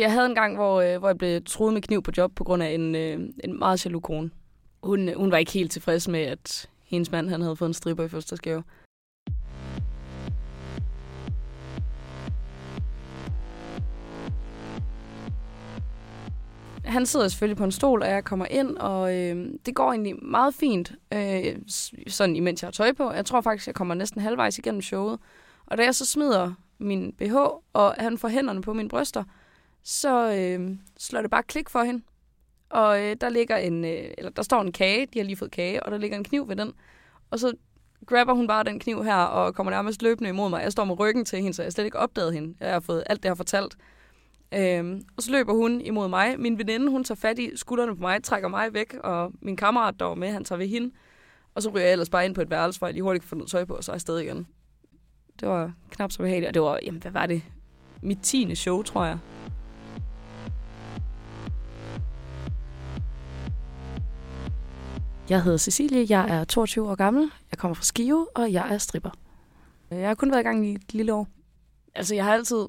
Jeg havde en gang, hvor, øh, hvor jeg blev truet med kniv på job på grund af en, øh, en meget jaloux kone. Hun, øh, hun var ikke helt tilfreds med, at hendes mand han havde fået en striber i fødselsdagsgave. Han sidder selvfølgelig på en stol, og jeg kommer ind, og øh, det går egentlig meget fint, øh, sådan imens jeg har tøj på. Jeg tror faktisk, jeg kommer næsten halvvejs igennem showet. Og da jeg så smider min BH, og han får hænderne på mine bryster, så øh, slår det bare klik for hende. Og øh, der ligger en, øh, eller der står en kage, de har lige fået kage, og der ligger en kniv ved den. Og så grabber hun bare den kniv her, og kommer nærmest løbende imod mig. Jeg står med ryggen til hende, så jeg slet ikke opdagede hende. Jeg har fået alt det, her fortalt. Øhm, og så løber hun imod mig. Min veninde, hun tager fat i skuldrene på mig, trækker mig væk, og min kammerat, der var med, han tager ved hende. Og så ryger jeg ellers bare ind på et værelse, hvor jeg lige hurtigt kan få noget tøj på, og så er jeg afsted igen. Det var knap så behageligt, og det var, jamen, hvad var det? Mit tiende show, tror jeg. Jeg hedder Cecilie, jeg er 22 år gammel, jeg kommer fra Skive, og jeg er stripper. Jeg har kun været i gang i et lille år. Altså, jeg har altid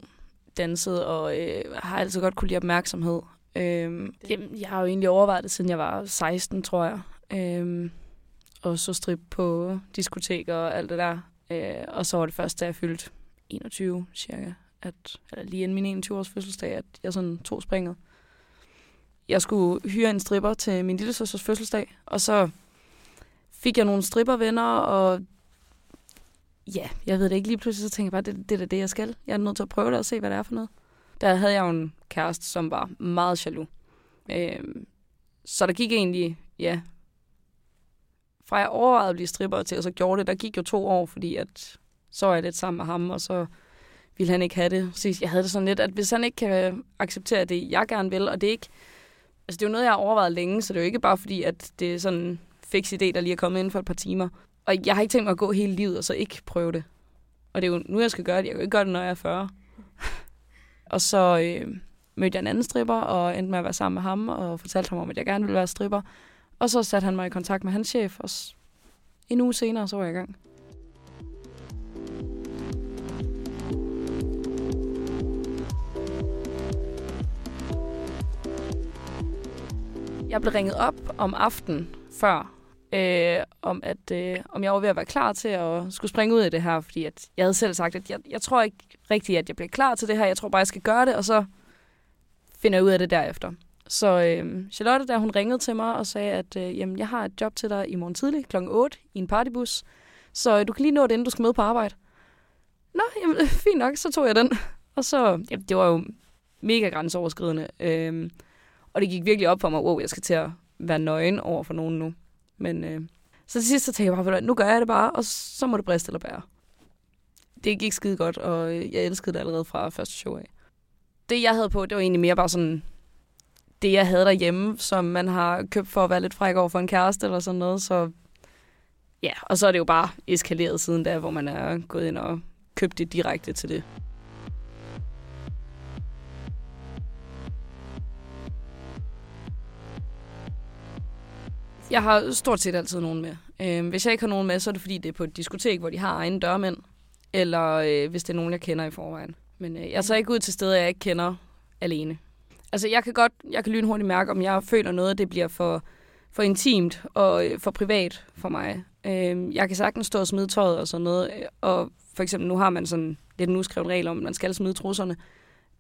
danset, og øh, har altid godt kunne lide opmærksomhed. Øhm, jamen, jeg har jo egentlig overvejet det, siden jeg var 16, tror jeg. Øhm, og så strip på diskoteker og alt det der. Øh, og så var det først, da jeg fyldte 21 cirka, at, eller lige inden min 21-års fødselsdag, at jeg sådan tog springet. Jeg skulle hyre en stripper til min lille søsters fødselsdag, og så fik jeg nogle strippervenner, og ja, jeg ved det ikke. Lige pludselig så tænkte jeg bare, det, det er det, jeg skal. Jeg er nødt til at prøve det og se, hvad det er for noget. Der havde jeg jo en kæreste, som var meget jaloux. Øhm, så der gik egentlig, ja, fra jeg overvejede at blive stripper til, og så gjorde det, der gik jo to år, fordi at så var jeg lidt sammen med ham, og så ville han ikke have det. Så jeg havde det sådan lidt, at hvis han ikke kan acceptere det, jeg gerne vil, og det er ikke, altså det er jo noget, jeg har overvejet længe, så det er jo ikke bare fordi, at det er sådan en fix idé, der lige er kommet inden for et par timer. Og jeg har ikke tænkt mig at gå hele livet, og så ikke prøve det. Og det er jo nu, jeg skal gøre det. Jeg kan jo ikke gøre det, når jeg er 40. og så øh, mødte jeg en anden stripper, og endte med at være sammen med ham, og fortalte ham om, at jeg gerne ville være stripper. Og så satte han mig i kontakt med hans chef, og en uge senere, så var jeg i gang. Jeg blev ringet op om aftenen før, øh, om at øh, om jeg var ved at være klar til at skulle springe ud i det her, fordi at jeg havde selv sagt, at jeg, jeg tror ikke rigtigt, at jeg bliver klar til det her. Jeg tror bare, jeg skal gøre det, og så finder jeg ud af det derefter. Så øh, Charlotte, der hun ringede til mig og sagde, at øh, jamen, jeg har et job til dig i morgen tidlig kl. 8 i en partybus, så øh, du kan lige nå det, inden du skal med på arbejde. Nå, jamen, fint nok, så tog jeg den. Og så, jamen, det var jo mega grænseoverskridende. Øh, og det gik virkelig op for mig, wow, jeg skal til at være nøgen over for nogen nu. Men øh, så til sidst så tænkte jeg bare, nu gør jeg det bare, og så må det briste eller bære. Det gik skide godt, og øh, jeg elskede det allerede fra første show af. Det jeg havde på, det var egentlig mere bare sådan det, jeg havde derhjemme, som man har købt for at være lidt fræk over for en kæreste eller sådan noget. Så ja, og så er det jo bare eskaleret siden da, hvor man er gået ind og købt det direkte til det. Jeg har stort set altid nogen med. Øh, hvis jeg ikke har nogen med, så er det fordi, det er på et diskotek, hvor de har egen dørmænd. Eller øh, hvis det er nogen, jeg kender i forvejen. Men øh, jeg tager ikke ud til steder, jeg ikke kender alene. Altså, jeg kan godt, jeg kan lynhurtigt mærke, om jeg føler noget, det bliver for, for intimt og øh, for privat for mig. Øh, jeg kan sagtens stå og smide tøjet og sådan noget. Øh, og for eksempel, nu har man sådan lidt en uskrevet regel om, at man skal smide trusserne.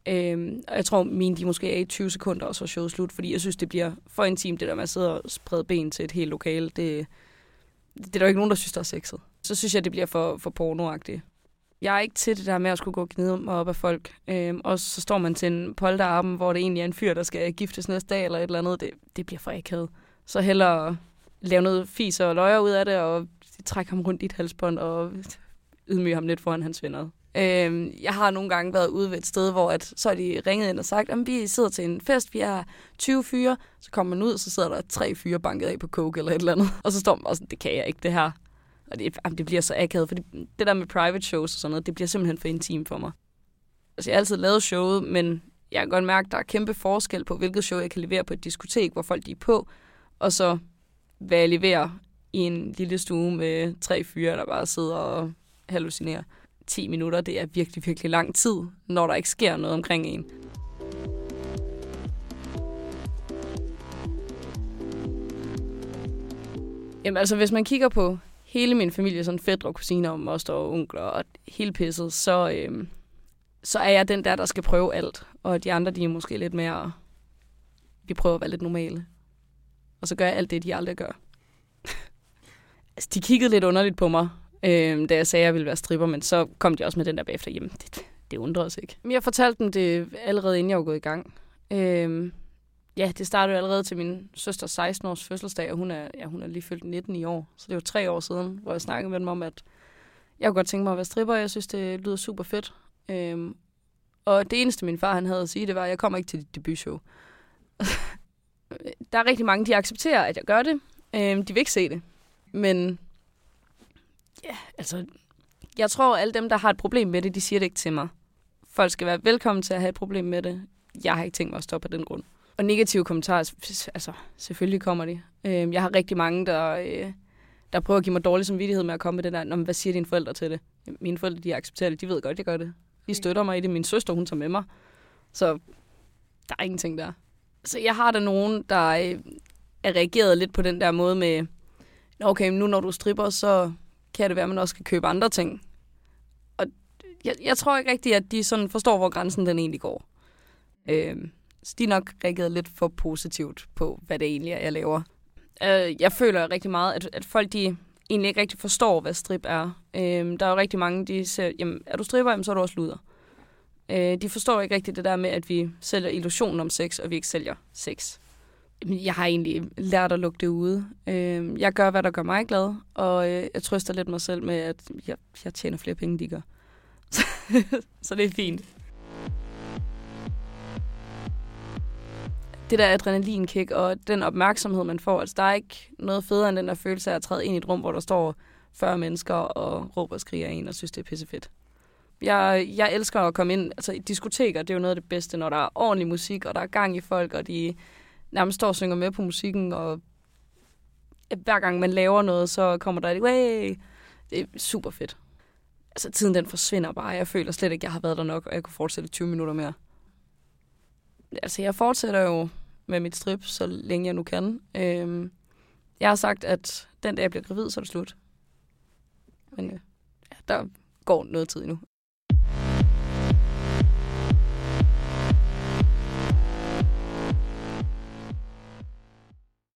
Øhm, og jeg tror, mine de måske er i 20 sekunder, og så er showet slut, fordi jeg synes, det bliver for intimt, det der med at sidde og sprede ben til et helt lokale. Det, det er der jo ikke nogen, der synes, der er sexet. Så synes jeg, det bliver for, for pornoagtigt. Jeg er ikke til det der med at skulle gå og gnide mig op af folk. Øhm, og så står man til en polterarben, hvor det egentlig er en fyr, der skal giftes næste dag eller et eller andet. Det, det bliver for akavet. Så hellere lave noget fis og løjer ud af det, og trække ham rundt i et halsbånd og ydmyge ham lidt foran hans venner. Øhm, jeg har nogle gange været ude ved et sted, hvor at, så er de ringet ind og sagt, at vi sidder til en fest, vi er 20 fyre, så kommer man ud, og så sidder der tre fyre banket af på coke eller et eller andet. Og så står man bare sådan, det kan jeg ikke, det her. Og det, jamen, det bliver så akavet, for det, det der med private shows og sådan noget, det bliver simpelthen for intimt for mig. Altså, jeg har altid lavet showet, men jeg kan godt mærke, at der er kæmpe forskel på, hvilket show jeg kan levere på et diskotek, hvor folk de er på, og så hvad jeg leverer i en lille stue med tre fyre, der bare sidder og hallucinerer. 10 minutter, det er virkelig, virkelig lang tid, når der ikke sker noget omkring en. Jamen altså, hvis man kigger på hele min familie, sådan fædre og kusiner og moster og onkler og hele pisset, så, øhm, så er jeg den der, der skal prøve alt. Og de andre, de er måske lidt mere, vi prøver at være lidt normale. Og så gør jeg alt det, de aldrig gør. altså, de kiggede lidt underligt på mig, øh, da jeg sagde, at jeg ville være stripper, men så kom de også med den der bagefter. Jamen, det, det undrer os ikke. Men jeg fortalte dem det allerede, inden jeg var gået i gang. Øh, ja, det startede allerede til min søsters 16-års fødselsdag, og hun er, ja, hun er lige fyldt 19 i år. Så det var tre år siden, hvor jeg snakkede med dem om, at jeg kunne godt tænke mig at være stripper, jeg synes, det lyder super fedt. Øhm, og det eneste, min far han havde at sige, det var, at jeg kommer ikke til dit debutshow. der er rigtig mange, de accepterer, at jeg gør det. Øhm, de vil ikke se det. Men altså, jeg tror, alle dem, der har et problem med det, de siger det ikke til mig. Folk skal være velkommen til at have et problem med det. Jeg har ikke tænkt mig at stoppe af den grund. Og negative kommentarer, altså selvfølgelig kommer de. Øh, jeg har rigtig mange, der, øh, der prøver at give mig dårlig samvittighed med at komme med det der, hvad siger dine forældre til det? Mine forældre, de accepterer det, de ved godt, jeg gør det. De støtter mig i det. Min søster, hun tager med mig. Så der er ingenting der. Så jeg har der nogen, der øh, er reageret lidt på den der måde med, okay, nu når du stripper, så kan det være, at man også kan købe andre ting. Og jeg, jeg tror ikke rigtigt, at de sådan forstår, hvor grænsen den egentlig går. Øh, så de nok reagerede lidt for positivt på, hvad det egentlig er, jeg laver. Øh, jeg føler rigtig meget, at, at folk de egentlig ikke rigtig forstår, hvad strip er. Øh, der er jo rigtig mange, de siger, jamen, er du stripper, jamen, så er du også luder. Øh, de forstår ikke rigtigt det der med, at vi sælger illusionen om sex, og vi ikke sælger sex. Jeg har egentlig lært at lukke det ude. Øh, jeg gør, hvad der gør mig glad, og øh, jeg trøster lidt mig selv med, at jeg, jeg tjener flere penge, de gør. så det er fint. det der adrenalinkick og den opmærksomhed, man får. Altså, der er ikke noget federe end den der følelse af at træde ind i et rum, hvor der står 40 mennesker og råber og skriger en og synes, det er pissefedt. Jeg, jeg elsker at komme ind, altså i diskoteker, det er jo noget af det bedste, når der er ordentlig musik, og der er gang i folk, og de nærmest står og synger med på musikken, og hver gang man laver noget, så kommer der et, way. det er super fedt. Altså tiden den forsvinder bare, jeg føler slet ikke, at jeg har været der nok, og jeg kunne fortsætte 20 minutter mere. Altså jeg fortsætter jo med mit strip, så længe jeg nu kan. Øhm, jeg har sagt, at den dag jeg bliver gravid, så er det slut. Men øh, ja, der går noget tid endnu.